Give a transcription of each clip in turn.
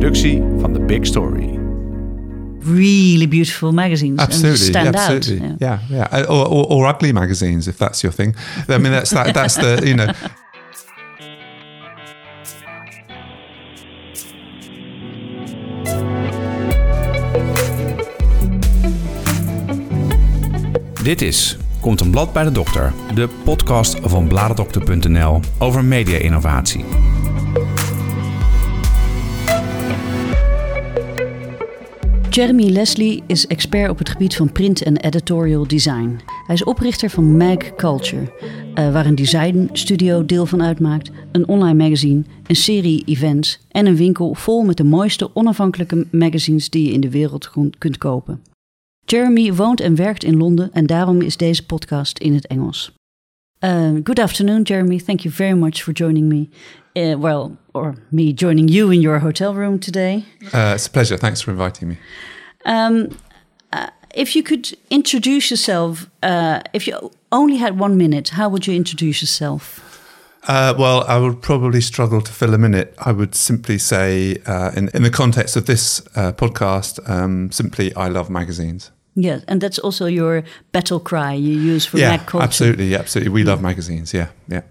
productie van The Big Story. really beautiful magazines Absolutely, and stand absolutely, out. Yeah. yeah, yeah, Or, or, or ugly magazines if that's your thing. I mean, that's that, that's the you know. Dit is Komt een blad bij de dokter, de podcast van bladerdokter.nl over media-innovatie. Jeremy Leslie is expert op het gebied van print en editorial design. Hij is oprichter van Mag Culture, eh, waar een designstudio deel van uitmaakt, een online magazine, een serie events en een winkel vol met de mooiste onafhankelijke magazines die je in de wereld kunt kopen. Jeremy woont en werkt in Londen en daarom is deze podcast in het Engels. Uh, good afternoon, Jeremy. Thank you very much for joining me. Uh, well, or me joining you in your hotel room today. Uh, it's a pleasure. Thanks for inviting me. Um, uh, if you could introduce yourself, uh, if you only had one minute, how would you introduce yourself? Uh, well, I would probably struggle to fill a minute. I would simply say, uh, in in the context of this uh, podcast, um, simply I love magazines. Yes, and that's also your battle cry you use for yeah, Mag Culture. absolutely, absolutely. We love magazines. Yeah, yeah.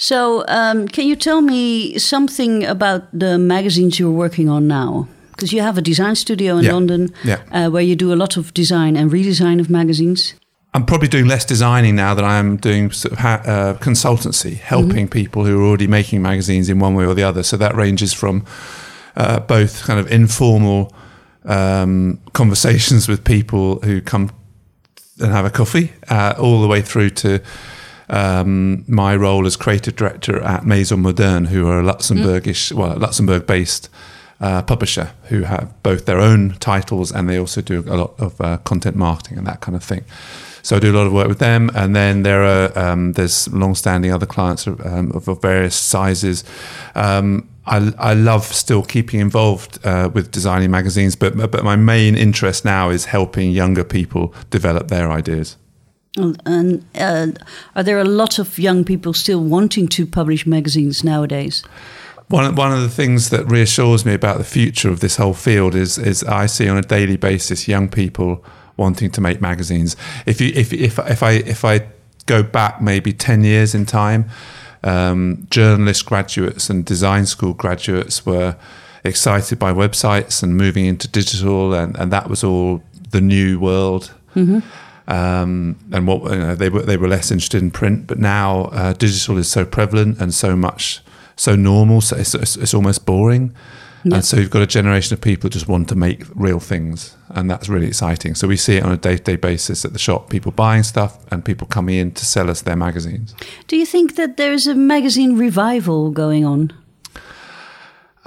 So, um, can you tell me something about the magazines you're working on now? Because you have a design studio in Yeah, London yeah. uh, where you do a lot of design and redesign of magazines. I'm probably doing less designing now than I am doing sort of ha- uh, consultancy, helping people who are already making magazines in one way or the other. So that ranges from uh, both kind of informal um, conversations with people who come and have a coffee, uh, all the way through to um, my role as creative director at Maison Moderne, who are a Luxembourgish, well, Luxembourg-based uh, publisher who have both their own titles and they also do a lot of uh, content marketing and that kind of thing. So I do a lot of work with them, and then there are um, there's long-standing other clients um, of, of various sizes. Um, I, I love still keeping involved uh, with designing magazines, but but my main interest now is helping younger people develop their ideas. And uh, are there a lot of young people still wanting to publish magazines nowadays? One, one of the things that reassures me about the future of this whole field is is I see on a daily basis young people wanting to make magazines. If you if if if I if I go back maybe ten years in time, um, journalist graduates and design school graduates were excited by websites and moving into digital, and, and that was all the new world. Um, and what you know, they were they were less interested in print, but now uh, digital is so prevalent and so much so normal, so it's, it's, it's almost boring. And so you've got a generation of people who just want to make real things, and that's really exciting. So we see it on a day-to-day basis at the shop: people buying stuff and people coming in to sell us their magazines. Do you think that there's a magazine revival going on?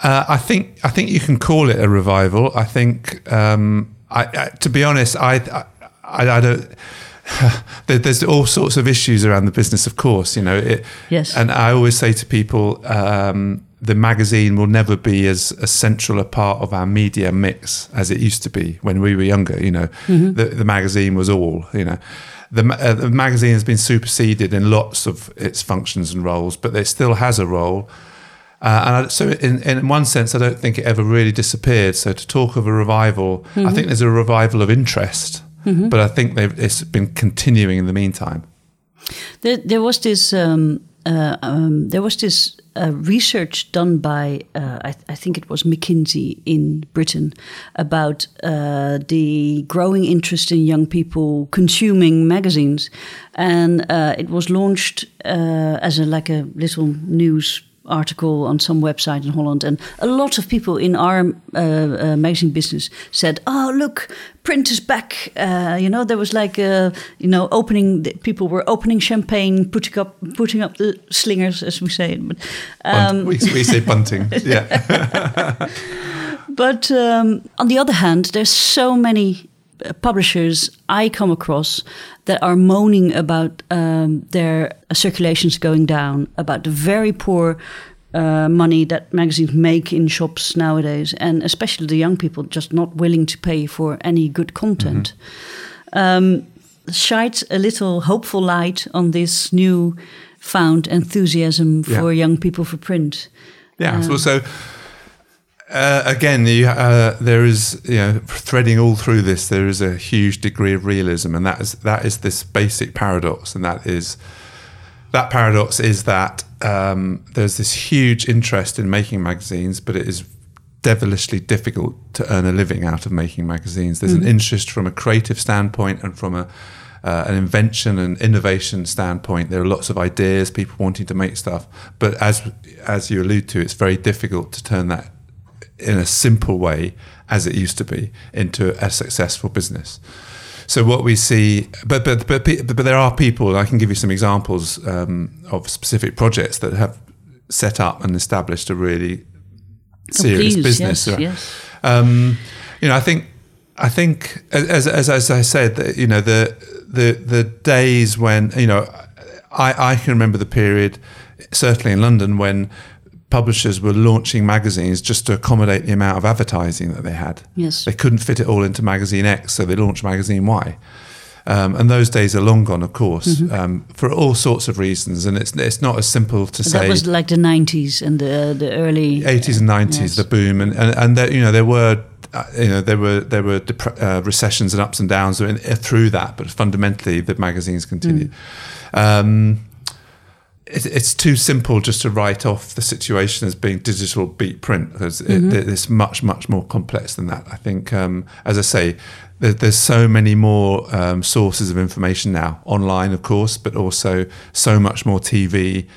Uh, I think I think you can call it a revival. I think, um, I, I, to be honest, I I, I don't. There's all sorts of issues around the business, of course. You know, it, Yes. And I always say to people, um, the magazine will never be as, central a part of our media mix as it used to be when we were younger. You know, the, the magazine was all. You know, the, uh, the magazine has been superseded in lots of its functions and roles, but it still has a role. Uh, and I, so, in, in one sense, I don't think it ever really disappeared. So, to talk of a revival, I think there's a revival of interest, but I think they've, it's been continuing in the meantime. There, there was this um, uh, um, there was this uh, research done by uh, I, I think it was McKinsey in Britain about uh, the growing interest in young people consuming magazines, and uh, it was launched uh, as a like a little news article on some website in Holland, and a lot of people in our uh, uh, magazine business said, "Oh, look, print is back." Uh, you know, there was like, uh, you know, opening. The, people were opening champagne, putting up, putting up the slingers, as we say. But, um, we, we say bunting. yeah. but um, on the other hand, there's so many publishers I come across that are moaning about um, their circulations going down, about the very poor uh, money that magazines make in shops nowadays, and especially the young people just not willing to pay for any good content. Um, shines a little hopeful light on this new found enthusiasm Yeah. for young people for print. Yeah. Um, so, so Uh, again, you, uh, there is you know threading all through this. There is a huge degree of realism, and that is that is this basic paradox, and that is that paradox is that um, there's this huge interest in making magazines, but it is devilishly difficult to earn a living out of making magazines. There's mm-hmm. an interest from a creative standpoint and from a uh, an invention and innovation standpoint. There are lots of ideas, people wanting to make stuff, but as as you allude to, it's very difficult to turn that in a simple way as it used to be into a successful business. So what we see, but but but but there are people. I can give you some examples um, of specific projects that have set up and established a really serious please, business. Yes, yes. Um, you know, I think I think as, as as I said, that you know the the the days when you know I I can remember the period certainly in London when publishers were launching magazines just to accommodate the amount of advertising that they had. Yes. They couldn't fit it all into magazine X, so they launched magazine Y. Um, and those days are long gone, of course, mm-hmm. um, for all sorts of reasons. And it's it's not as simple to that say. That was like the nineties and the the early eighties and nineties, yes. the boom, and and, and there, you know there were uh, you know there were there were dep- uh, recessions and ups and downs uh, through that, but fundamentally the magazines continued. Mm. Um, it's too simple just to write off the situation as being digital beat print because mm-hmm. it, it's much much more complex than that. I think, um, as I say, there, there's so many more um, sources of information now online, of course, but also so much more TV,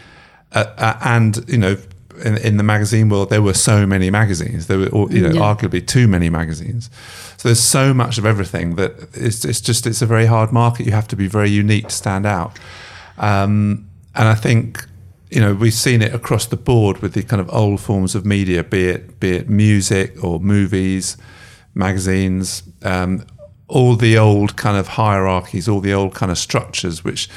uh, uh, and you know. In, in, the magazine world, there were so many magazines. There were, you know, yeah. arguably too many magazines. So there's so much of everything that it's, it's just it's a very hard market. You have to be very unique to stand out. Um, and I think you know we've seen it across the board with the kind of old forms of media, be it be it music or movies, magazines, um, all the old kind of hierarchies, all the old kind of structures which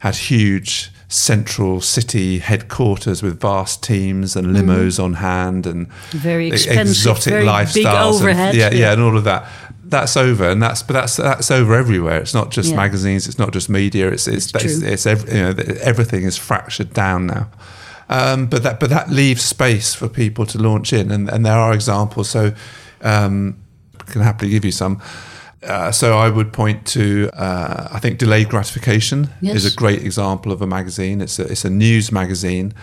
had huge central city headquarters with vast teams and limos mm. on hand and very expensive, exotic very lifestyles. And, yeah, yeah, yeah, and all of that that's over, and that's but that's that's over everywhere. It's not just yeah. magazines. It's not just media. It's it's it's, it's, it's every, you know everything is fractured down now. Um, but that but that leaves space for people to launch in, and, and there are examples. So um, can happily give you some. Uh, so I would point to uh, I think delayed gratification yes. is a great example of a magazine. It's a it's a news magazine,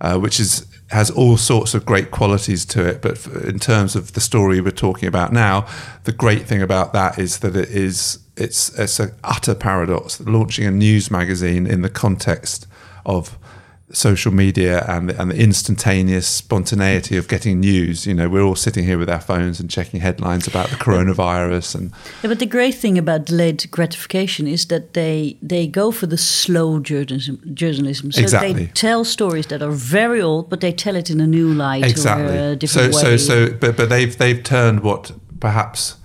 uh, which is has all sorts of great qualities to it. But in terms of the story we're talking about now, the great thing about that is that it is it's it's an utter paradox. Launching a news magazine in the context of social media and the, and the instantaneous spontaneity of getting news. You know, we're all sitting here with our phones and checking headlines about the coronavirus. And yeah, but the great thing about delayed gratification is that they they go for the slow journalism. journalism. So exactly. they tell stories that are very old, but they tell it in a new light exactly. or a different so, way. So, so, but but they've they've turned what perhaps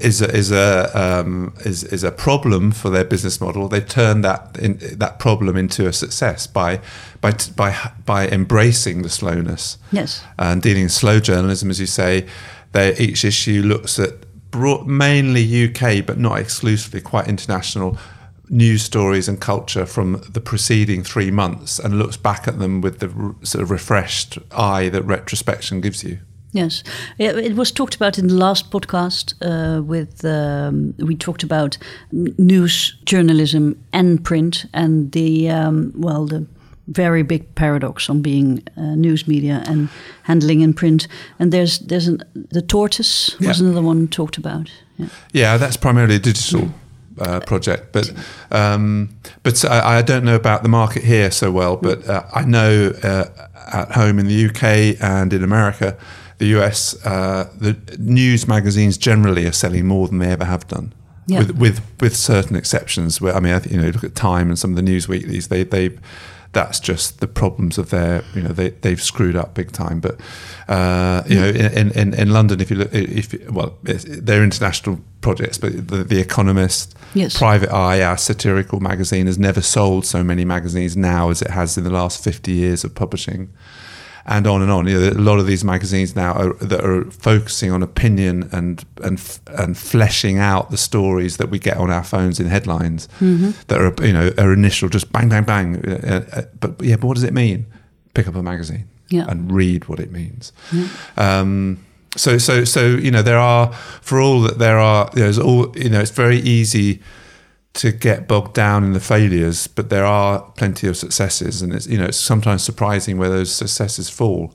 is a, is a um, is is a problem for their business model. They've turned that in, that problem into a success by by by by embracing the slowness. Yes, and dealing with slow journalism, as you say. They, each issue looks at broad, mainly UK, but not exclusively, quite international news stories and culture from the preceding three months, and looks back at them with the sort of refreshed eye that retrospection gives you. Yes, it was talked about in the last podcast. Uh, with um, we talked about news journalism and print, and the um, well, the very big paradox on being uh, news media and handling in print. And there's there's an, the tortoise was yeah. another one talked about. Yeah, yeah that's primarily a digital. Uh, project, but um, but I, I, don't know about the market here so well. But uh, I know uh, at home in the UK and in America, the US, uh, the news magazines generally are selling more than they ever have done. Yeah. With, with with certain exceptions, where I mean, you know, look at Time and some of the news weeklies. They they that's just the problems of their you know they they've screwed up big time. But uh, you know, in, in, in London, if you look, if well, they're international projects, but the, the Economist, yes. Private Eye, our satirical magazine, has never sold so many magazines now as it has in the last fifty years of publishing and on and on. You know, a lot of these magazines now are, that are focusing on opinion and and and fleshing out the stories that we get on our phones in headlines mm-hmm. that are you know are initial just bang bang bang. Uh, uh, but yeah, but what does it mean? Pick up a magazine. Yeah. and read what it means. Um, so so so you know there are for all that there are there's all you know it's very easy to get bogged down in the failures, but there are plenty of successes, and it's you know it's sometimes surprising where those successes fall.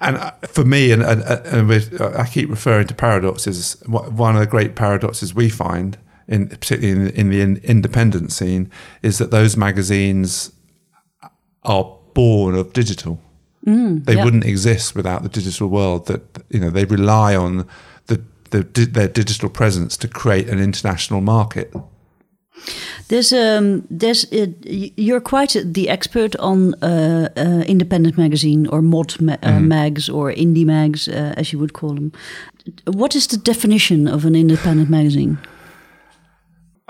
And uh, for me, and, and, and with, I keep referring to paradoxes. One of the great paradoxes we find, in particularly in, in the independent scene, is that those magazines are born of digital. Mm, they yeah. wouldn't exist without the digital world. That you know they rely on the, the their digital presence to create an international market. There's um there's uh, you're quite the expert on uh, uh, independent magazine or mod ma mm. mags or indie mags uh, as you would call them. What is the definition of an independent magazine?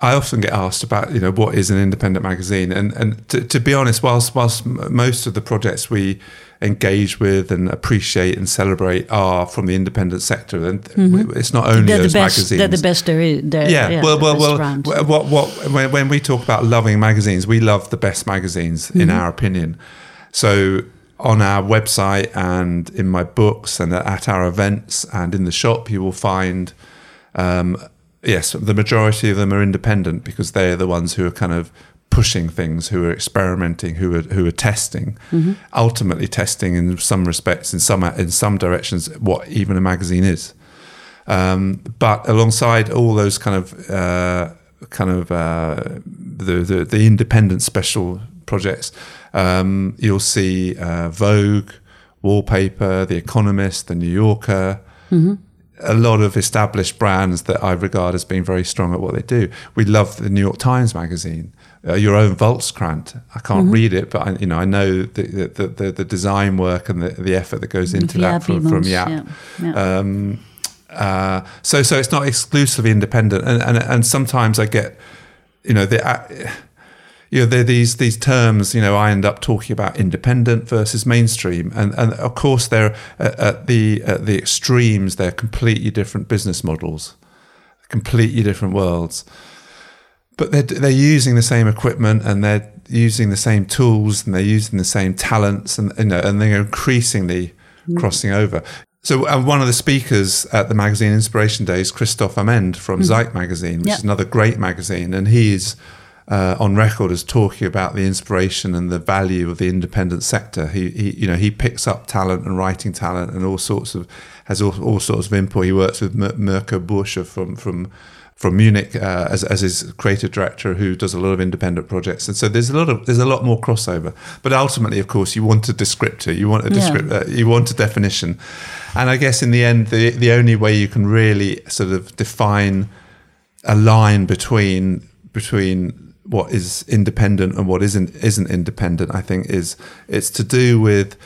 I often get asked about, you know, what is an independent magazine, and and to, to, be honest, whilst whilst most of the projects we engage with and appreciate and celebrate are from the independent sector, and mm-hmm. it's not only they're those the best, magazines. They're the best there is. Yeah, yeah, well, well, well. What what when, when we talk about loving magazines, we love the best magazines mm-hmm. in our opinion. So on our website and in my books and at our events and in the shop, you will find. Um, yes, the majority of them are independent because they're the ones who are kind of pushing things, who are experimenting, who are who are testing, mm-hmm. ultimately testing in some respects, in some in some directions, what even a magazine is. Um, but alongside all those kind of uh, kind of uh, the, the, the independent special projects, um, you'll see uh, Vogue, Wallpaper, The Economist, The New Yorker. Mm-hmm a lot of established brands that I regard as being very strong at what they do. We love the New York Times magazine. Uh, your own Volkskrant. I can't mm-hmm. read it, but I, you know I know the the, the, the design work and the, the effort that goes into that from, from Jaap. Yeah. Yeah. Um, uh, so so it's not exclusively independent, and and, and sometimes I get, you know the. Uh, you know, there are these these terms. You know, I end up talking about independent versus mainstream, and and of course they're at, at the at the extremes. They're completely different business models, completely different worlds. But they're they're using the same equipment and they're using the same tools and they're using the same talents and you know and they're increasingly mm. crossing over. So uh, one of the speakers at the magazine Inspiration Days, Christoph Amend from mm. Zeit magazine, which yep. is another great magazine, and he's uh, on record as talking about the inspiration and the value of the independent sector. He, he, you know, he picks up talent and writing talent and all sorts of has all, all sorts of input. He works with Mirko Borsche from from from Munich uh, as, as his creative director, who does a lot of independent projects, and so there's a lot of there's a lot more crossover. But ultimately, of course, you want a descriptor, you want a descriptor, yeah. uh, you want a definition, and I guess in the end, the the only way you can really sort of define a line between between what is independent and what isn't isn't independent i think is it's to do with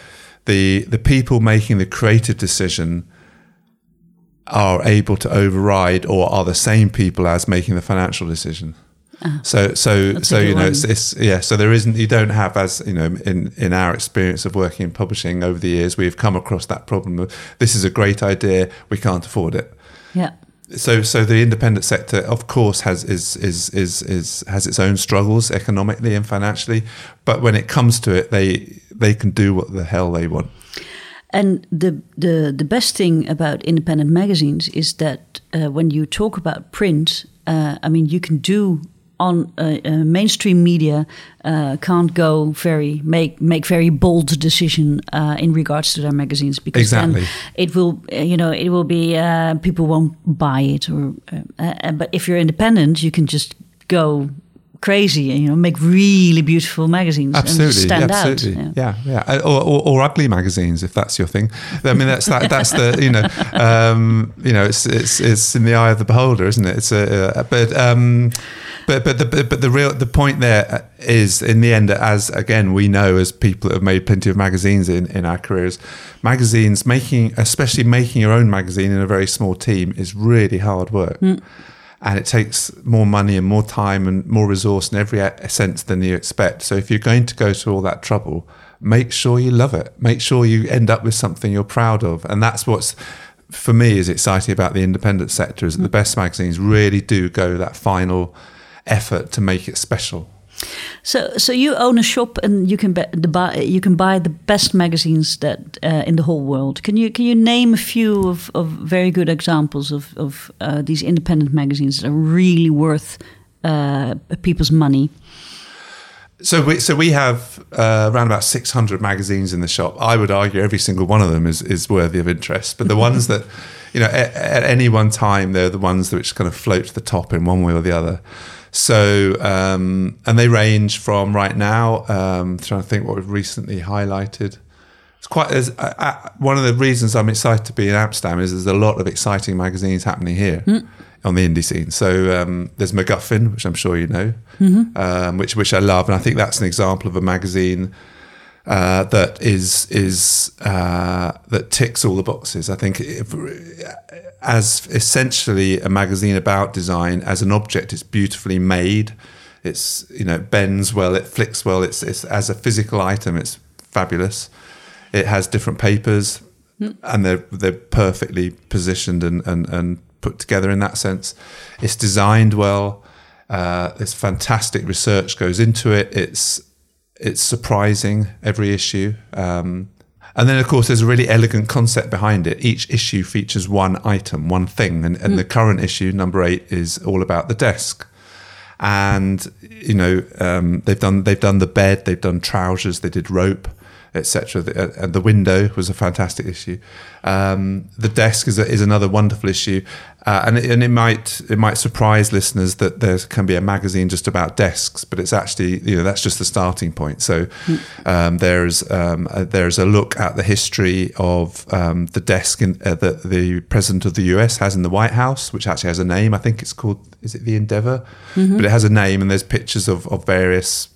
the the people making the creative decision are able to override or are the same people as making the financial decision. Uh, so so so you know it's, it's, yeah so there isn't you don't have as you know in in our experience of working in publishing over the years we've come across that problem of this is a great idea we can't afford it. Yeah so so the independent sector of course has is is is is has its own struggles economically and financially but when it comes to it they they can do what the hell they want. And the the the best thing about independent magazines is that uh, when you talk about print uh, i mean you can do on uh, uh, mainstream media uh, can't go very make make very bold decision uh, in regards to their magazines because exactly. then it will uh, you know it will be uh, people won't buy it or but if you're independent you can just go crazy and you know make really beautiful magazines absolutely stand absolutely out. yeah yeah, yeah. Or, or, or, ugly magazines if that's your thing i mean that's that that's the you know um, you know it's it's it's in the eye of the beholder isn't it it's a, a but um, but but the but the real the point there is in the end, as again we know as people that have made plenty of magazines in in our careers, magazines making especially making your own magazine in a very small team is really hard work. Mm. And it takes more money and more time and more resource in every sense than you expect. So if you're going to go to all that trouble, make sure you love it. Make sure you end up with something you're proud of. And that's what's for me is exciting about the independent sector is that the best magazines really do go that final effort to make it special. So, so you own a shop and you can be, the buy, you can buy the best magazines that uh, in the whole world. Can you can you name a few of, of very good examples of of uh, these independent magazines that are really worth uh, people's money? So we so we have uh, around about 600 magazines in the shop. I would argue every single one of them is is worthy of interest. But the ones that you know at, at any one time they're the ones which kind of float to the top in one way or the other. So um, and they range from right now. Um, trying to think what we've recently highlighted. It's quite there's, uh, uh, one of the reasons I'm excited to be in Amsterdam is there's a lot of exciting magazines happening here. Mm on the indie scene. So um, there's MacGuffin, which I'm sure you know, mm-hmm. um, which which I love, and I think that's an example of a magazine uh, that is is uh, that ticks all the boxes. I think if, as essentially a magazine about design as an object, it's beautifully made. It's you know bends well, it flicks well. It's, it's as a physical item, it's fabulous. It has different papers, mm. and they're they're perfectly positioned and and and put together in that sense. It's designed well. Uh, there's fantastic research goes into it. It's it's surprising every issue. Um, and then, of course, there's a really elegant concept behind it. Each issue features one item, one thing. And, and mm. the current issue, number eight, is all about the desk. And you know, um, they've done they've done the bed, they've done trousers, they did rope etc. The, uh, the window was a fantastic issue. Um, the desk is, a, is another wonderful issue, uh, and it, and it might it might surprise listeners that there can be a magazine just about desks, but it's actually you know that's just the starting point. So um, there's um, a, there's a look at the history of um, the desk in, uh, that the president of the US has in the White House, which actually has a name. I think it's called is it the Endeavor, mm-hmm. but it has a name, and there's pictures of, of various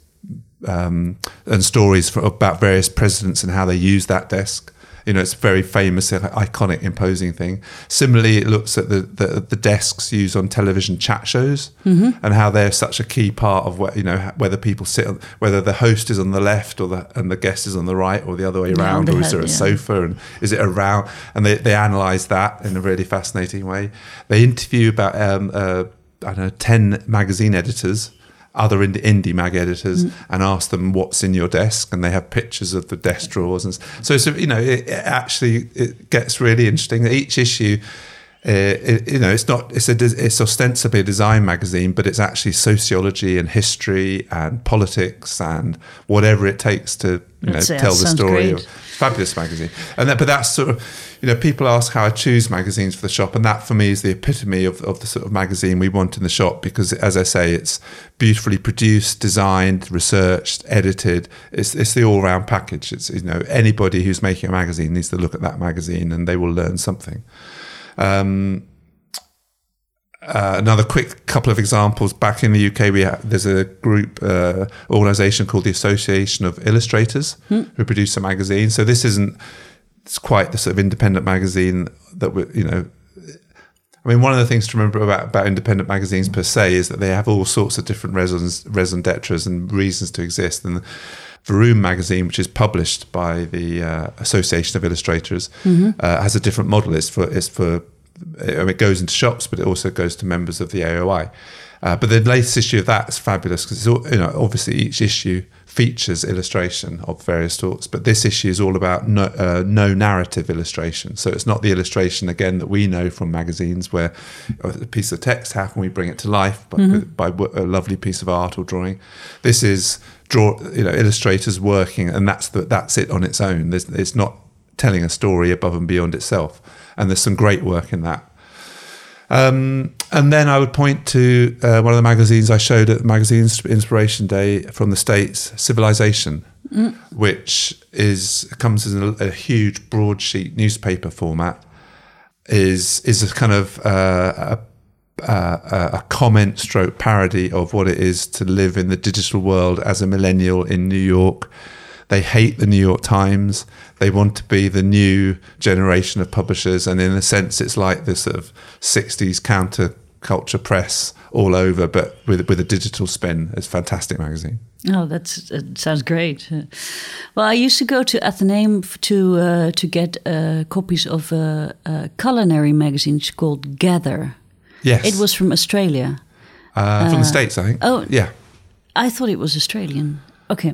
um, and stories for, about various presidents and how they use that desk. You know, it's a very famous, iconic, imposing thing. Similarly, it looks at the, the, the desks used on television chat shows mm-hmm. and how they're such a key part of what you know whether people sit, on, whether the host is on the left or the and the guest is on the right or the other way around, or is there a yeah. sofa and is it around? And they they analyze that in a really fascinating way. They interview about um, uh, I don't know ten magazine editors other indie mag editors mm. and ask them what's in your desk, and they have pictures of the desk drawers, and so so you know it, it actually it gets really interesting. Each issue. Uh, it, you know, it's not. It's a. It's ostensibly a design magazine, but it's actually sociology and history and politics and whatever it takes to you know tell the story. Of, fabulous magazine, and that, but that's sort of you know, people ask how I choose magazines for the shop, and that for me is the epitome of, of the sort of magazine we want in the shop because, as I say, it's beautifully produced, designed, researched, edited. It's, it's the all round package. It's, you know, anybody who's making a magazine needs to look at that magazine and they will learn something. Um, uh, another quick couple of examples. Back in the UK, we have, there's a group uh, organisation called the Association of Illustrators hmm. who produce a magazine. So this isn't it's quite the sort of independent magazine that we, you know. I mean, one of the things to remember about, about independent magazines per se is that they have all sorts of different raisons, raison d'etres and reasons to exist. And Varoom magazine, which is published by the uh, Association of Illustrators, mm-hmm. uh, has a different model. It's for it's for it goes into shops, but it also goes to members of the AOI. Uh, but the latest issue of that is fabulous because you know obviously each issue features illustration of various sorts, but this issue is all about no, uh, no, narrative illustration. So it's not the illustration again that we know from magazines where a piece of text, how can we bring it to life by, mm-hmm. by a lovely piece of art or drawing? This is draw, you know, illustrators working, and that's the, that's it on its own. There's, it's not telling a story above and beyond itself, and there's some great work in that. Um, and then I would point to uh, one of the magazines I showed at Magazine Inspiration Day from the States, Civilization, mm. which is comes in a, a, huge broadsheet newspaper format. Is is a kind of uh, a, a, a comment stroke parody of what it is to live in the digital world as a millennial in New York they hate the New York Times. They want to be the new generation of publishers. And in a sense, it's like this sort of 60s counterculture press all over, but with, with a digital spin. It's a fantastic magazine. Oh, that's it sounds great. Well, I used to go to Athenaeum to uh, to get uh, copies of a, a, culinary magazine called Gather. Yes, it was from Australia. Uh, from the uh, states, I think. Oh, yeah. I thought it was Australian. Okay,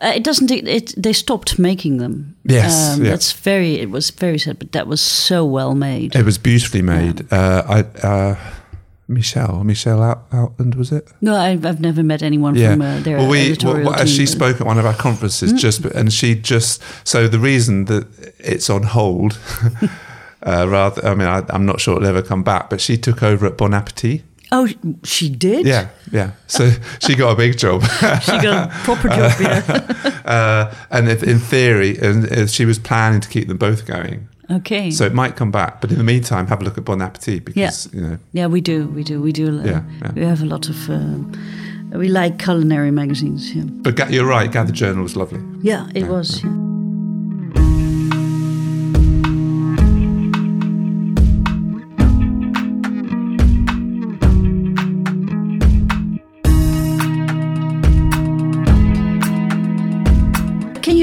uh, it doesn't. It, they stopped making them. Um, Yes, yeah. that's very. It was very sad, but that was so well made. It was beautifully made. Uh, I uh, Michele Michele Out, Outland was it? No, I've, I've never met anyone Yeah. from uh, their well, we editorial well, team. she but- spoke at one of our conferences just, and she just so the reason that it's on hold. Uh, rather, I mean, I, I'm not sure it'll ever come back, but she took over at Bon Appetit. Oh, she did. Yeah, yeah. So she got a big job. she got a proper job. Yeah. uh, and if, in theory, and if she was planning to keep them both going. Okay. So it might come back, but in the meantime, have a look at Bon Appetit because you know. yeah, we do. We do. We do. Uh, Yeah, yeah. We have a lot of. Uh, we like culinary magazines. Yeah. But you're right. Gather Journal was lovely. Yeah, it was. Yeah.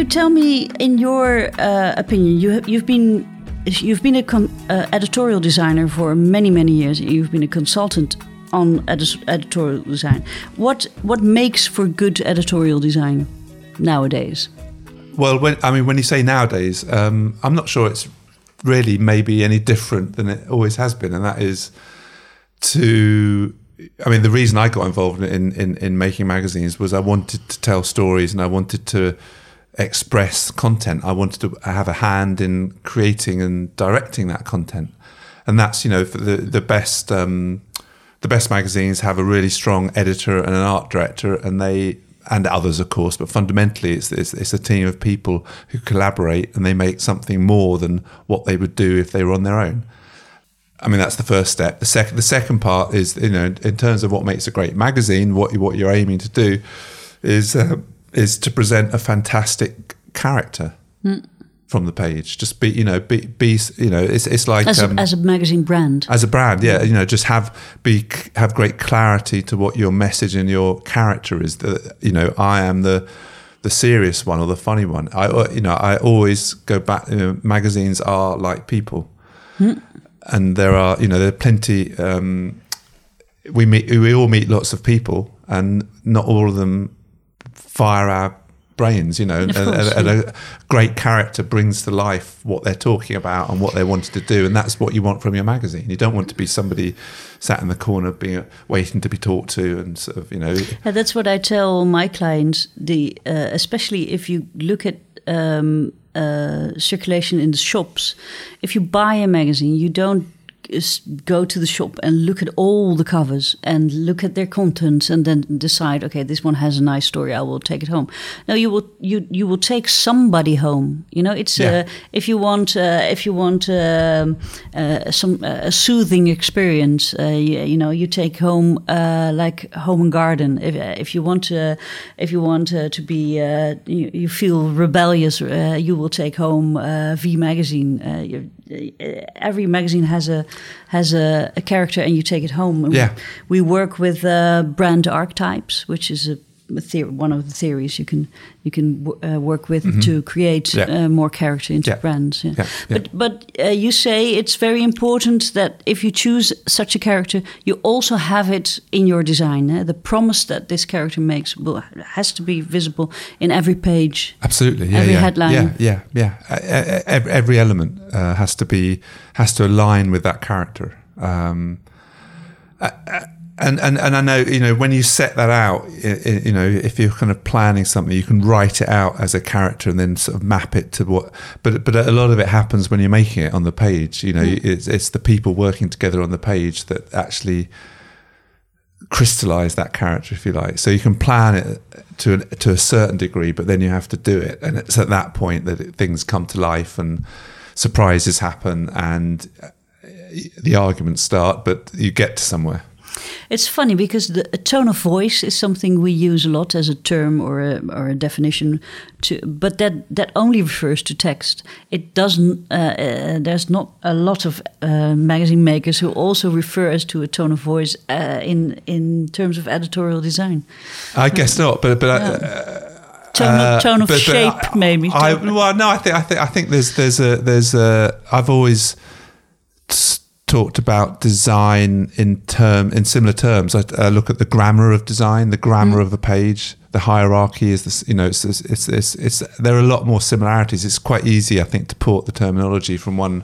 Tell me, in your uh, opinion, you have, you've been you've been a uh, editorial designer for many many years. You've been a consultant on editorial design. What what makes for good editorial design nowadays? Well, when I mean, when you say nowadays, um, I'm not sure it's really maybe any different than it always has been, and that is to. I mean, the reason I got involved in, in, in making magazines was I wanted to tell stories and I wanted to express content. I wanted to have a hand in creating and directing that content, and that's you know for the the best um, the best magazines have a really strong editor and an art director, and they and others of course, but fundamentally it's it's, it's a team of people who collaborate and they make something more than what they would do if they were on their own. I mean that's the first step. The second the second part is you know in terms of what makes a great magazine, what what you're aiming to do is uh, is to present a fantastic character from the page. Just be you know be be you know it's it's like As, um, a, as a magazine brand. as a brand yeah you know just have be have great clarity to what your message and your character is. That you know i am the the serious one or the funny one. I you know i always go back you know, magazines are like people. And there are you know there are plenty um we meet we all meet lots of people and not all of them fire our brains you know and, course, and a great character brings to life what they're talking about and what they wanted to do and that's what you want from your magazine. You don't want to be somebody sat in the corner being waiting to be talked to and sort of you know. Yeah, that's what I tell my clients. The uh, especially if you look at um, uh, circulation in the shops, if you buy a magazine, you don't go to the shop and look at all the covers and look at their contents and then decide, okay, this one has a nice story, I will take it home. No, you will you you will take somebody home. You know, it's Yeah. uh, if you want uh, if you want um, uh, some uh, a soothing experience, uh, you, you know, you take home uh, like Home and Garden. If if you want to if you want uh, to be uh, you, you feel rebellious, uh, you will take home uh, V magazine. Uh, every magazine has a has a, a character, and you take it home. And Yeah. we, we work with uh, brand archetypes, which is a theory, one of the theories you can you can uh, work with to create. Yeah. uh, more character into Yeah. brands. Yeah. But but uh, you say it's very important that if you choose such a character, you also have it in your design. eh? The promise that this character makes will has to be visible in every page. Absolutely, yeah, Every yeah, headline. yeah, yeah, yeah. Every, every element uh, has to be has to align with that character. Um, uh, uh, and, and and I know you know when you set that out, you know if you're kind of planning something, you can write it out as a character and then sort of map it to what. But but a lot of it happens when you're making it on the page. You know, it's it's the people working together on the page that actually crystallize that character, if you like. So you can plan it to an, to a certain degree, but then you have to do it, and it's at that point that it, things come to life and surprises happen and uh, the arguments start, but you get to somewhere. It's funny because the a tone of voice is something we use a lot as a term or a, or a definition, to, but that that only refers to text. It doesn't. Uh, uh, there's not a lot of uh, magazine makers who also refer us to a tone of voice uh, in in terms of editorial design. I guess not, but but I- Tone, Uh, of, tone of but- but shape, I, maybe. I, well, no, I think I think I think there's there's a there's a. I've always talked about design in term in similar terms. I uh, look at the grammar of design, the grammar of a page, the hierarchy is this. You know, it's, it's it's, it's there are a lot more similarities. It's quite easy, I think, to port the terminology from one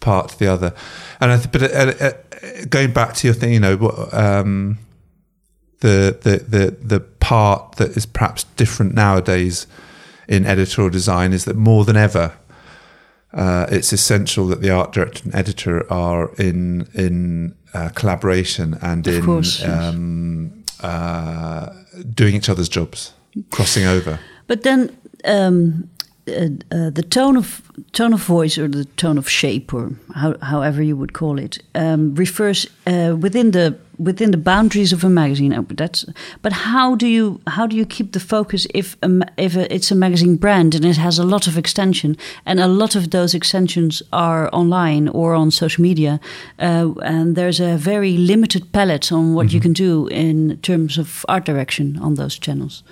part to the other. And I th- but uh, uh, going back to your thing, you know, what, um, the the the the part that is perhaps different nowadays in editorial design is that more than ever uh, it's essential that the art director and editor are in in uh, collaboration and Of in course, um, uh, doing each other's jobs, crossing over. But then um, uh, uh, the tone of tone of voice or the tone of shape or how, however you would call it um, refers uh, within the within the boundaries of a magazine. Uh, That's but how do you how do you keep the focus if a, if a, it's a magazine brand and it has a lot of extension and a lot of those extensions are online or on social media uh, and there's a very limited palette on what you can do in terms of art direction on those channels.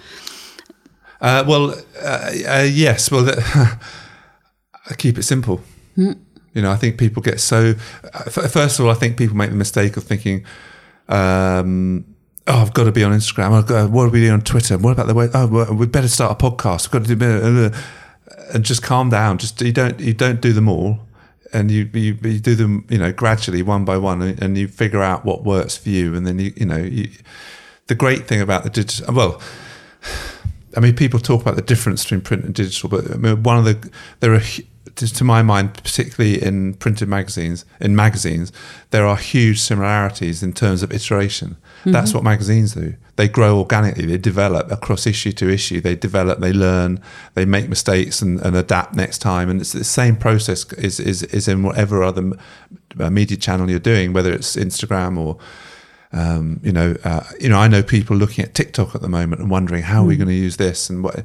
Uh, well, uh, uh, yes. Well, I keep it simple. You know, I think people get so. uh, f- First of all, I think people make the mistake of thinking, um, "Oh, I've got to be on Instagram. What are we doing on Twitter? What about the way? Oh, we better start a podcast. We've got to do, blah, blah." and just calm down. Just you don't you don't do them all, and you you, you do them you know gradually one by one, and, and you figure out what works for you, and then you you know you, the great thing about the digital well. I mean, people talk about the difference between print and digital, but I mean, one of the there are, to to my mind, particularly in printed magazines, in magazines, there are huge similarities in terms of iteration. That's what magazines do. They grow organically. They develop across issue to issue. They develop. They learn. They make mistakes and, and adapt next time. And it's the same process is is is in whatever other uh, media channel you're doing, whether it's Instagram or um, you know, uh, you know, I know people looking at TikTok at the moment and wondering how are we going to use this and what.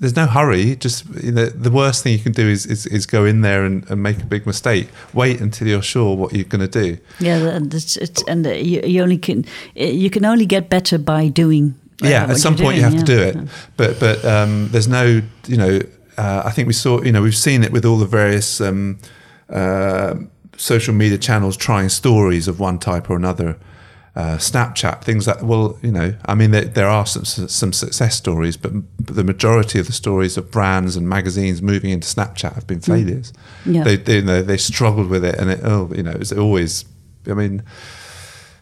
There's no hurry. Just you know, the worst thing you can do is is, is go in there and, and make a big mistake. Wait until you're sure what you're going to do. Yeah, and it's, it's and you, you only can you can only get better by doing. yeah, at some point you doing, have to do yeah. it. But but um, there's no, you know, uh, I think we saw, you know, we've seen it with all the various um, uh, social media channels trying stories of one type or another. Uh, Snapchat, things like well, you know, I mean, there, there are some some success stories, but, but the majority of the stories of brands and magazines moving into Snapchat have been failures. Yeah. They, they, you know, they struggled with it, and it, oh, you know, it's always. I mean,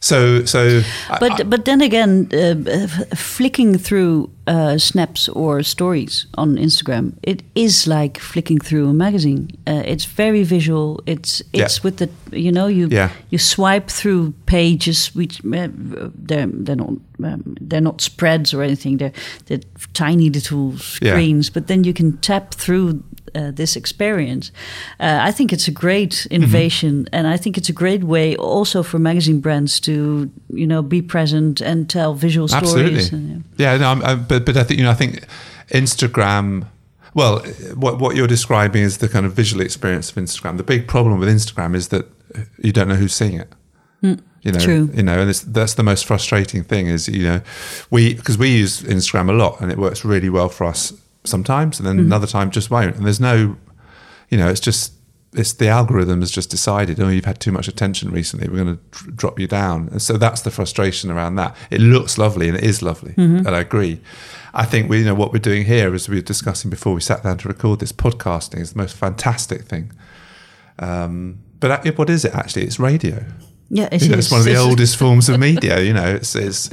so so. I- But but then again, uh, flicking through uh, snaps or stories on Instagram, it is like flicking through a magazine. Uh, it's very visual. It's it's Yeah. with the you know you Yeah. you swipe through pages which uh, they're they're not um, they're not spreads or anything. They're they're tiny little Yeah. screens, but then you can tap through. Uh, this experience, uh, I think it's a great Mm-hmm. innovation, and I think it's a great way also for magazine brands to, you know, be present and tell visual Absolutely. stories. and, Yeah, no, I'm, I, but but I think you know I think Instagram. Well, what what you're describing is the kind of visual experience of Instagram. The big problem with Instagram is that you don't know who's seeing it. Hmm. You know, True. you know, and it's, that's the most frustrating thing is you know, we because we use Instagram a lot and it works really well for us sometimes, and then hmm. another time just won't. And there's no, you know, it's just it's the algorithm has just decided, oh, you've had too much attention recently. We're going to drop you down, and so that's the frustration around that. It looks lovely and it is lovely, and I agree. I think we, you know, what we're doing here, as we were discussing before we sat down to record this podcasting, is the most fantastic thing. Um, but what is it actually? It's radio. yeah, it You know, it's one of the It's- oldest forms of media. You know, it's, it's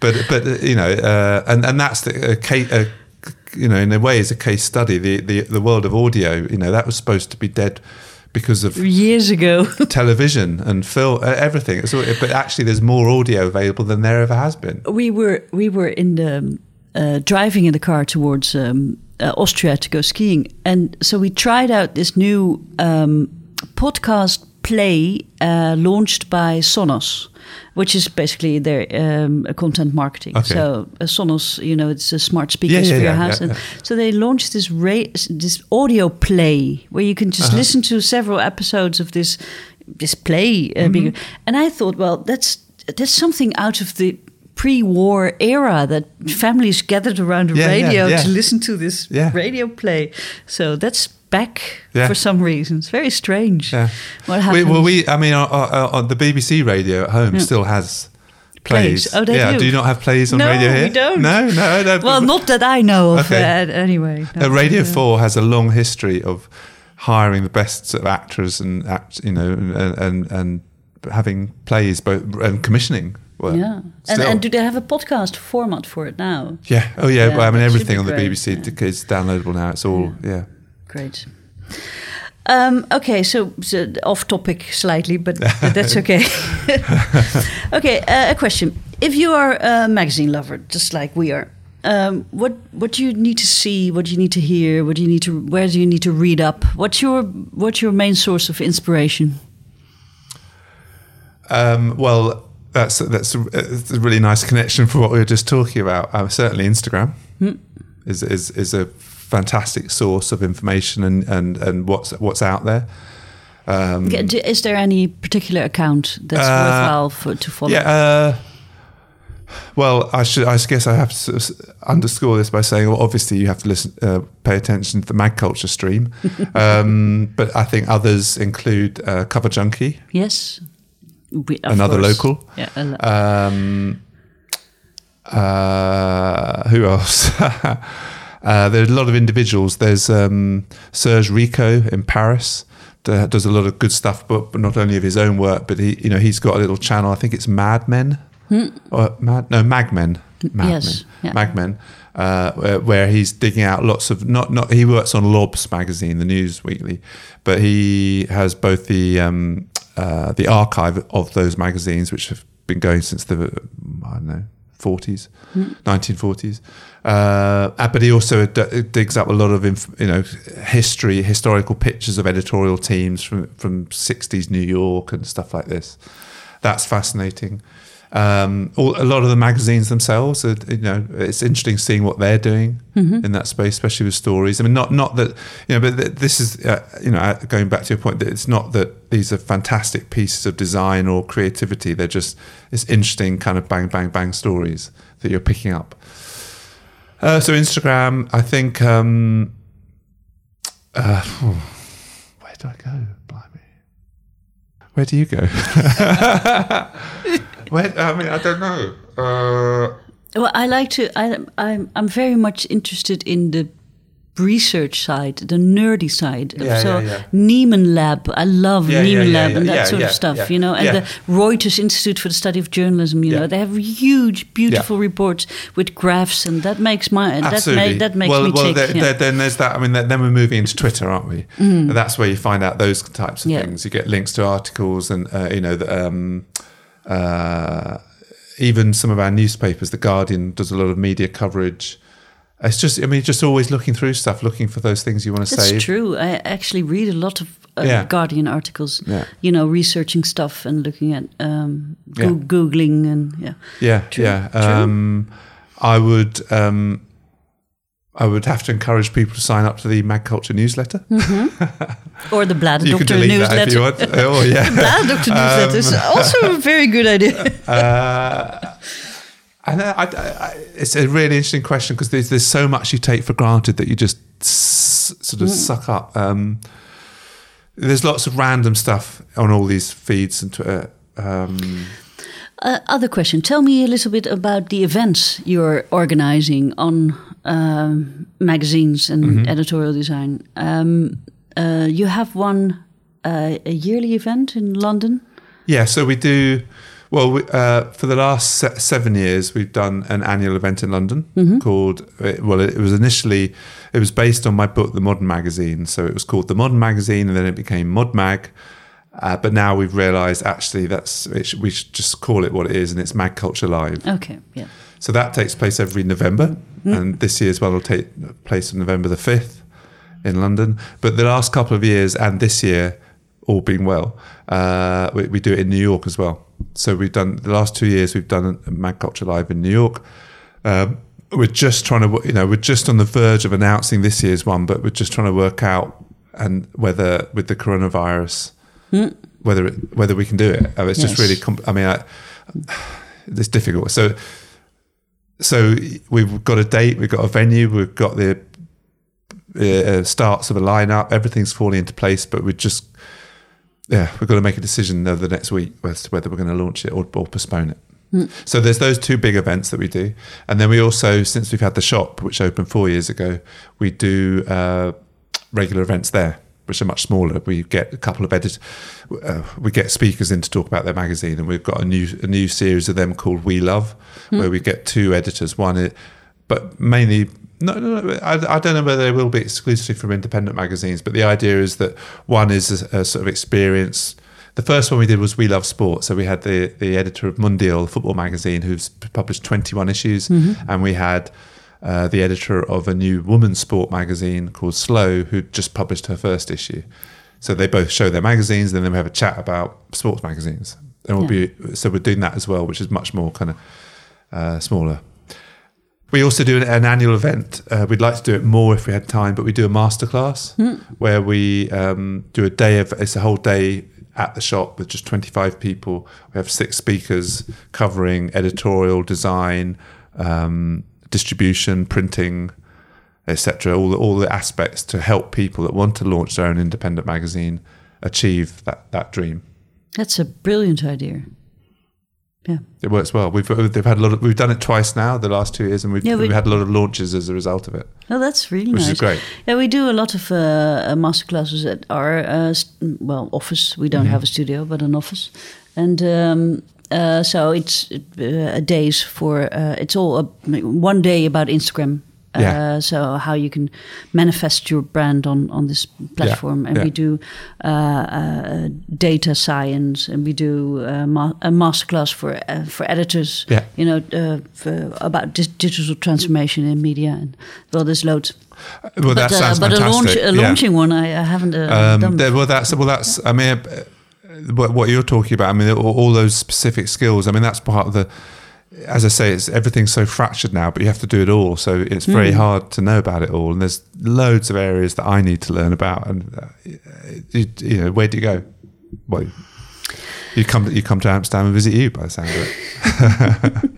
but but uh, you know, uh, and and that's the. A, you know, in a way, is a case study. The, the the world of audio. You know, that was supposed to be dead because of years ago. television and film, uh, everything. But actually, there's more audio available than there ever has been. we were we were in the uh, driving in the car towards um, uh, Austria to go skiing, and so we tried out this new um, podcast play uh, launched by Sonos, which is basically their um, content marketing. Okay. So uh, Sonos, you know, it's a smart speakers yeah, for your yeah, house, yeah, and yeah. so they launched this ra- this audio play where you can just Uh-huh. listen to several episodes of this this play. Uh, Mm-hmm. being, and I thought, well, that's that's something out of the pre-war era that families gathered around the Yeah, yeah, radio yeah. to listen to this Yeah. radio play. So that's back Yeah. for some reasons. Very strange. Yeah. What We, happened? well, we, I mean, uh, uh, uh, the BBC radio at home still has plays. Plays. Oh, they yeah. do? you not have plays on No, radio here? No, we don't. No, no, no. well, not that I know of. Okay. Uh, anyway, Uh, Radio Four has a long history of hiring the best sort of actors and act, you know, and and, and having plays both and commissioning. Work. Yeah, and, and do they have a podcast format for it now? yeah, oh yeah. Yeah, well, I mean, everything on the BBC is downloadable now. It's all yeah. Great. Um, okay, so, so off topic slightly, but, but that's okay. okay, uh, a question: If you are a magazine lover, just like we are, um, what what do you need to see? What do you need to hear? What do you need to? Where do you need to read up? What's your what's your main source of inspiration? Um, well, that's that's a, it's a really nice connection for what we were just talking about. Uh, certainly, Instagram is, is is a fantastic source of information and, and, and what's what's out there. Um, Is there any particular account that's Uh, worthwhile for, to follow? yeah. Uh, well, I should. I guess I have to sort of underscore this by saying, well, obviously, you have to listen, uh, pay attention to the Mag Culture stream. um, but I think others include uh, Cover Junkie, Yes. We, another course. local. Yeah. lo- Um, uh, who else? uh, there's a lot of individuals. There's um, Serge Ricco in Paris. that Does a lot of good stuff, but, but not only of his own work, but he, you know, he's got a little channel. I think it's Mad Men, or Mad no Magmen, Mad Hmm. Yes, Men, yeah. Magmen, uh, where, where he's digging out lots of not not. He works on L'Obs magazine, the News Weekly, but he has both the um, uh, the archive of those magazines, which have been going since the I don't know 40s, 1940s. Uh, uh, but he also d- digs up a lot of inf- you know history, historical pictures of editorial teams from from 60s New York and stuff like this. That's fascinating. Um, all, a lot of the magazines themselves, are, you know, it's interesting seeing what they're doing in that space, especially with stories. I mean, not not that you know, but th- this is uh, you know, going back to your point that it's not that these are fantastic pieces of design or creativity. They're just it's interesting kind of bang bang bang stories that you're picking up. Uh, so Instagram, I think. Um, uh, where do I go? Blimey. Where do you go? where, I mean, I don't know. Uh, Well, I like to. I, I'm I'm very much interested in the research side, the nerdy side. Yeah, so yeah, yeah. Nieman Lab, I love Yeah, yeah, Nieman yeah, Lab and that sort of stuff. You know, and the Reuters Institute for the Study of Journalism. You know, they have huge, beautiful reports with graphs, and that makes my that Absolutely. make, that makes well, me well, tick. there- there- then there's that. I mean, then we're moving into Twitter, aren't we? And that's where you find out those types of things. You get links to articles, and uh, you know, the, um, uh, even some of our newspapers. The Guardian does a lot of media coverage. It's just, I mean, just always looking through stuff, looking for those things you want to That's save. true. I actually read a lot of uh, Yeah. Guardian articles. Yeah. You know, researching stuff and looking at um, go- Yeah. googling and yeah. Yeah, True, yeah. Um, I would, um, I would have to encourage people to sign up to the Mag Culture newsletter. Or the Bladder Doctor delete that if you newsletter. want. Oh yeah. Bladder Doctor newsletter is also a very good idea. Uh, and I, I, I, it's a really interesting question because there's, there's so much you take for granted that you just s- sort of suck up. Um, there's lots of random stuff on all these feeds and Twitter. Um, Uh, other question. Tell me a little bit about the events you're organizing on um, magazines and Mm-hmm. editorial design. Um, uh, you have one uh, a yearly event in London. yeah, so we do. Well, we, uh, for the last se- seven years, we've done an annual event in London called. uh, Well, it was initially it was based on my book, The Modern Magazine. So it was called The Modern Magazine, and then it became Mod Mag. Uh, but now we've realised actually that's should, we should just call it what it is, and it's Mag Culture Live. Okay, yeah. So that takes place every November, and this year's one will take place on November the fifth in London. But the last couple of years and this year, all being well, uh, we, we do it in New York as well. So we've done the last two years. We've done a Mag Culture Live in New York. Um, we're just trying to, you know, we're just on the verge of announcing this year's one, but we're just trying to work out and whether with the coronavirus, whether it, whether we can do it. Uh, it's just really. I mean, I, it's difficult. So so we've got a date, we've got a venue, we've got the uh, starts of a lineup, everything's falling into place, but we're just yeah, we've got to make a decision over the next week as to whether we're going to launch it or, or postpone it. So there's those two big events that we do, and then we also, since we've had the shop, which opened four years ago, we do uh, regular events there, which are much smaller. We get a couple of editors, uh, we get speakers in to talk about their magazine, and we've got a new a new series of them called We Love, where we get two editors, one, but mainly. No, no, no I, I don't know whether they will be exclusively from independent magazines, but the idea is that one is a, a sort of experience. The first one we did was We Love Sport. So we had the, the editor of Mundial, the football magazine, who's published 21 issues. And we had uh, the editor of a new women's sport magazine called Slow, who just published her first issue. So they both show their magazines, and then we have a chat about sports magazines. And we'll be so we're doing that as well, which is much more kind of uh, smaller. We also do an, an annual event. Uh, we'd like to do it more if we had time, but we do a masterclass where we um, do a day of it's a whole day at the shop with just 25 people. We have six speakers covering editorial, design, um, distribution, printing, etc. All the, all the aspects to help people that want to launch their own independent magazine achieve that, that dream. That's a brilliant idea. Yeah. It works well. We've they've had a lot. Of, we've done it twice now, the last two years, and we've, Yeah, we- we've had a lot of launches as a result of it. Oh, that's really Which is great. Yeah, we do a lot of uh, uh, masterclasses at our uh, st- well office. We don't Mm-hmm. have a studio, but an office, and um, uh, so it's uh, days for. Uh, it's all a, one day about Instagram. Uh, Yeah. so how you can manifest your brand on on this platform, and yeah. we do uh, uh, data science, and we do ma- a masterclass for uh, for editors. Yeah. You know uh, for, about dis- digital transformation in media, and well, there's loads. Well, that But, uh, sounds but a, fantastic. launch, a yeah. launching one, I, I haven't uh, Um, done. there- well, that's well, that's. I mean, what, what you're talking about. I mean, all, all those specific skills. I mean, that's part of the. As I say, it's everything's so fractured now, but you have to do it all. So it's very Hmm. hard to know about it all. And there's loads of areas that I need to learn about. And uh, you, you know, where do you go? Well, you come you come to Amsterdam and visit you by the sound of it.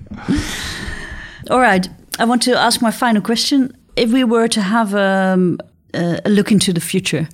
All right, I want to ask my final question. If we were to have um, uh, a look into the future,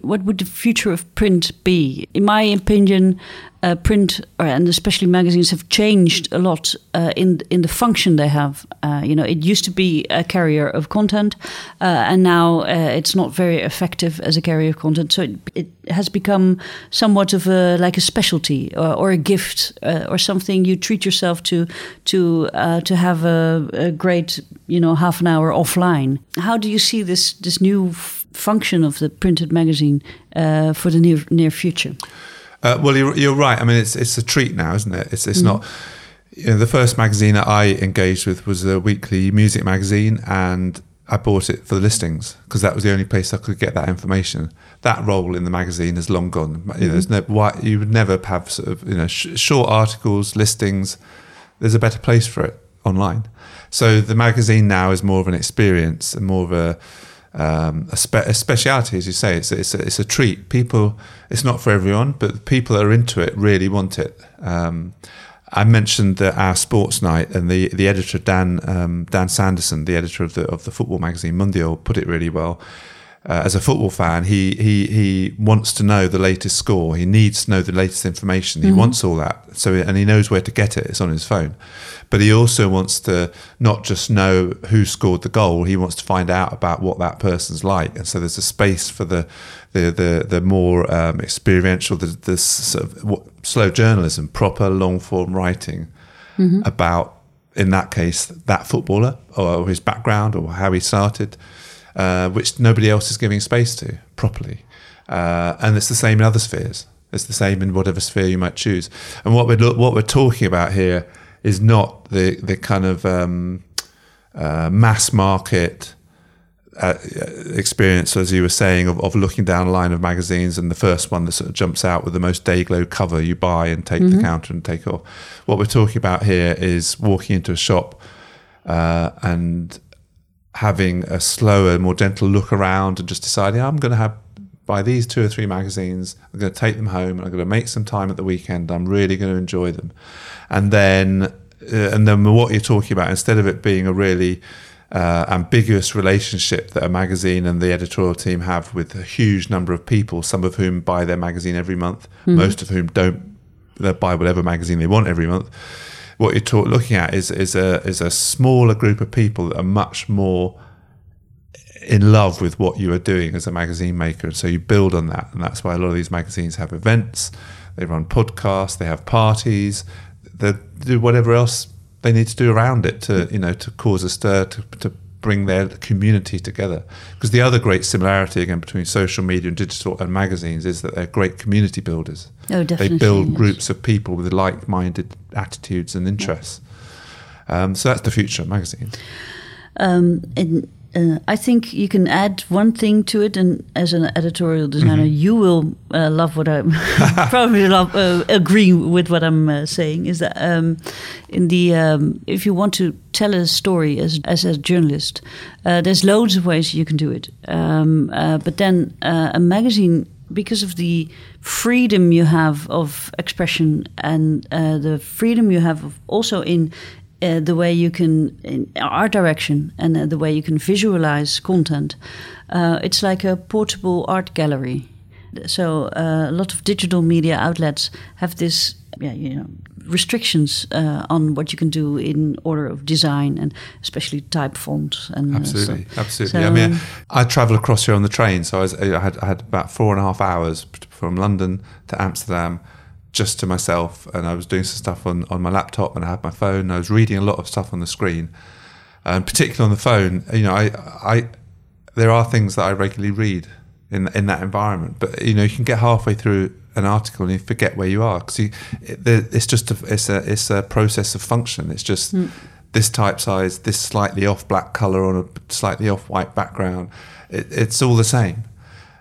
what would the future of print be? In my opinion, uh, print or, and especially magazines have changed a lot uh, in in the function they have. Uh, you know, it used to be a carrier of content, uh, and now uh, it's not very effective as a carrier of content. So it, it has become somewhat of a like a specialty or, or a gift uh, or something you treat yourself to to uh, to have a, a great you know half an hour offline. How do you see this this new function of the printed magazine uh, for the near near future? Uh, well, you're, you're right. I mean, it's it's a treat now, isn't it? It's it's not. You know, the first magazine that I engaged with was a weekly music magazine, and I bought it for the listings because that was the only place I could get that information. That role in the magazine is long gone. You know, there's no why you would never have sort of you know sh- short articles, listings. There's a better place for it online. So the magazine now is more of an experience and more of a um, a, spe- a speciality, as you say. It's it's a, it's a treat. People, it's not for everyone, but people that are into it really want it. Um, I mentioned that our sports night and the the editor Dan um, Dan Sanderson, the editor of the of the football magazine Mundial, put it really well. Uh, as a football fan, he he he wants to know the latest score. He needs to know the latest information. He wants all that. So and he knows where to get it. It's on his phone. But he also wants to not just know who scored the goal. He wants to find out about what that person's like. And so there's a space for the the the, the more um, experiential, the, the sort of what, slow journalism, proper long form writing about in that case that footballer or his background or how he started uh, which nobody else is giving space to properly. Uh, and it's the same in other spheres. It's the same in whatever sphere you might choose. And what we're what we're talking about here is not the the kind of um, uh, mass market uh, experience, as you were saying, of, of looking down a line of magazines and the first one that sort of jumps out with the most day glow cover you buy and take the counter and take off. What we're talking about here is walking into a shop uh, and having a slower, more gentle look around and just deciding I'm going to have buy these two or three magazines. I'm going to take them home. and I'm going to make some time at the weekend. I'm really going to enjoy them, and then uh, and then what you're talking about, instead of it being a really uh, ambiguous relationship that a magazine and the editorial team have with a huge number of people, some of whom buy their magazine every month, mm-hmm. most of whom don't buy whatever magazine they want every month. What you're looking at is is a is a smaller group of people that are much more in love with what you are doing as a magazine maker, and so you build on that, and that's why a lot of these magazines have events, they run podcasts, they have parties, they do whatever else they need to do around it to you know to cause a stir to, to bring their community together because the other great similarity again between social media and digital and magazines is that they're great community builders oh definitely they build yes. groups of people with like-minded attitudes and interests yeah. um, so that's the future of magazine um, in uh, I think you can add one thing to it, and as an editorial designer, mm-hmm. you will uh, love what I'm probably love, uh, agree with what I'm uh, saying. Is that um, in the um, if you want to tell a story as as a journalist, uh, there's loads of ways you can do it. Um, uh, but then a magazine because of the freedom you have of expression and uh, the freedom you have also in uh, the way you can in art direction and uh, the way you can visualize content. Uh, it's like a portable art gallery. So uh, a lot of digital media outlets have this, yeah, you know, restrictions uh, on what you can do in order of design and especially type fonts and uh, absolutely, so, absolutely. So, I mean, I travel across here on the train, so I, was, I had I had about four and a half hours from London to Amsterdam just to myself, and I was doing some stuff on, on my laptop, and I had my phone. And I was reading a lot of stuff on the screen, and particularly on the phone. You know, I, I there are things that I regularly read in in that environment, but you know, you can get halfway through an article and you forget where you are because it, it's just a, it's a it's a process of function. It's just. Mm. This type size, this slightly off black color on a slightly off white background, it, it's all the same.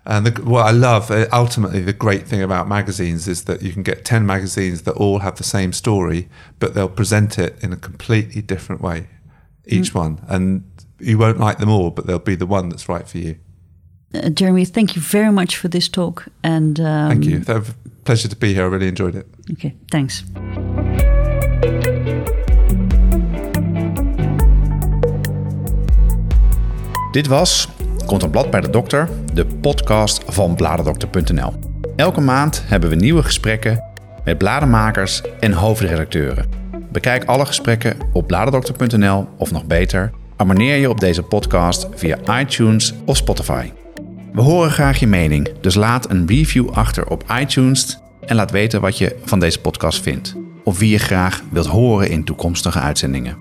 And the, what I love, uh, ultimately, the great thing about magazines is that you can get 10 magazines that all have the same story, but they'll present it in a completely different way, each mm. one. And you won't like them all, but they'll be the one that's right for you. Uh, Jeremy, thank you very much for this talk. And um, Thank you. It's a pleasure to be here. I really enjoyed it. Okay, thanks. Dit was Komt een blad bij de dokter, de podcast van bladerdokter.nl. Elke maand hebben we nieuwe gesprekken met bladenmakers en hoofdredacteuren. Bekijk alle gesprekken op bladerdokter.nl of nog beter, abonneer je op deze podcast via iTunes of Spotify. We horen graag je mening, dus laat een review achter op iTunes en laat weten wat je van deze podcast vindt. Of wie je graag wilt horen in toekomstige uitzendingen.